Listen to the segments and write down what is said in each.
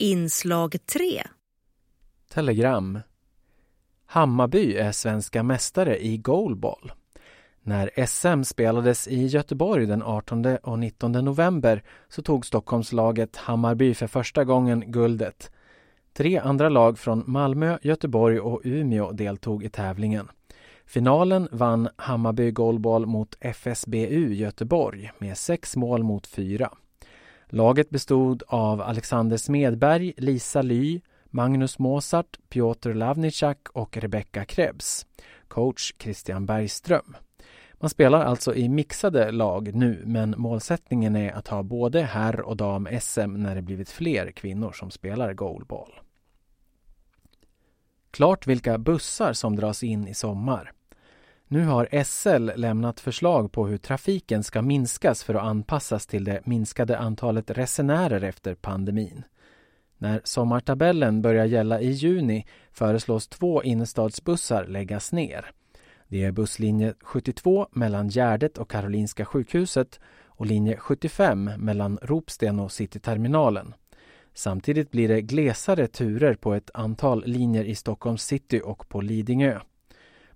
Inslag 3 Telegram Hammarby är svenska mästare i goalball. När SM spelades i Göteborg den 18 och 19 november så tog Stockholmslaget Hammarby för första gången guldet. Tre andra lag från Malmö, Göteborg och Umeå deltog i tävlingen. Finalen vann Hammarby Goalball mot FSBU Göteborg med sex mål mot fyra. Laget bestod av Alexander Smedberg, Lisa Ly, Magnus Mozart, Piotr Lavnicak och Rebecca Krebs. Coach Christian Bergström. Man spelar alltså i mixade lag nu men målsättningen är att ha både herr och dam-SM när det blivit fler kvinnor som spelar goalball. Klart vilka bussar som dras in i sommar. Nu har SL lämnat förslag på hur trafiken ska minskas för att anpassas till det minskade antalet resenärer efter pandemin. När sommartabellen börjar gälla i juni föreslås två innerstadsbussar läggas ner. Det är busslinje 72 mellan Gärdet och Karolinska sjukhuset och linje 75 mellan Ropsten och Cityterminalen. Samtidigt blir det glesare turer på ett antal linjer i Stockholms city och på Lidingö.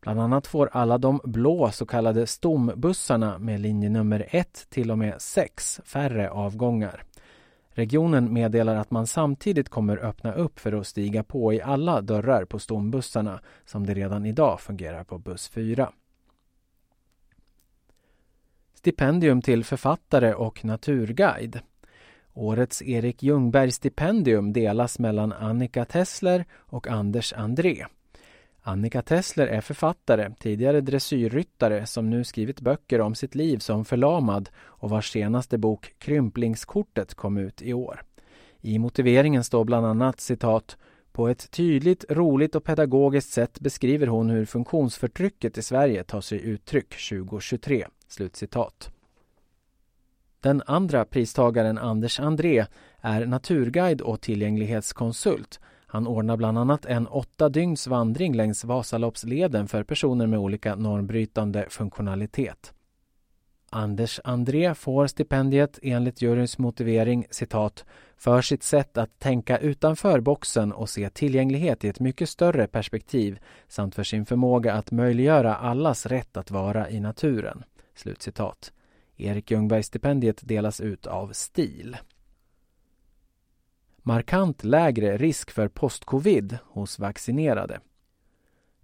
Bland annat får alla de blå så kallade stombussarna med linje nummer 1 till och med 6 färre avgångar. Regionen meddelar att man samtidigt kommer öppna upp för att stiga på i alla dörrar på stombussarna som det redan idag fungerar på buss 4. Stipendium till författare och naturguide. Årets Erik Ljungberg-stipendium delas mellan Annika Tessler och Anders André. Annika Tessler är författare, tidigare dressyrryttare som nu skrivit böcker om sitt liv som förlamad och vars senaste bok Krymplingskortet kom ut i år. I motiveringen står bland annat citat på ett tydligt, roligt och pedagogiskt sätt beskriver hon hur funktionsförtrycket i Sverige tar sig uttryck 2023. Slutcitat. Den andra pristagaren Anders André är naturguide och tillgänglighetskonsult han ordnar bland annat en åtta dygns vandring längs Vasaloppsleden för personer med olika normbrytande funktionalitet. Anders André får stipendiet enligt juryns motivering citat för sitt sätt att tänka utanför boxen och se tillgänglighet i ett mycket större perspektiv samt för sin förmåga att möjliggöra allas rätt att vara i naturen. Slutcitat. Erik Ljungberg-stipendiet delas ut av STIL markant lägre risk för postcovid hos vaccinerade.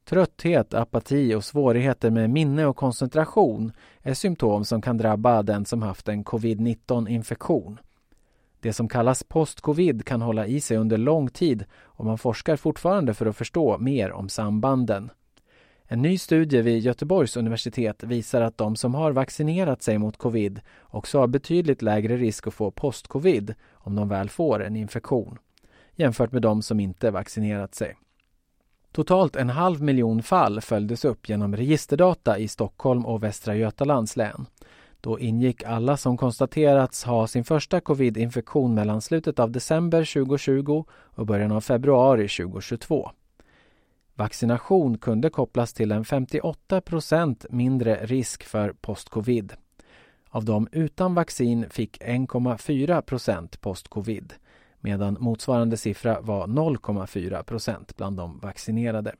Trötthet, apati och svårigheter med minne och koncentration är symptom som kan drabba den som haft en covid-19 infektion. Det som kallas postcovid kan hålla i sig under lång tid och man forskar fortfarande för att förstå mer om sambanden. En ny studie vid Göteborgs universitet visar att de som har vaccinerat sig mot covid också har betydligt lägre risk att få postcovid om de väl får en infektion jämfört med de som inte vaccinerat sig. Totalt en halv miljon fall följdes upp genom registerdata i Stockholm och Västra Götalands län. Då ingick alla som konstaterats ha sin första covid-infektion mellan slutet av december 2020 och början av februari 2022. Vaccination kunde kopplas till en 58% mindre risk för postcovid. Av de utan vaccin fick 1,4% postcovid medan motsvarande siffra var 0,4% bland de vaccinerade.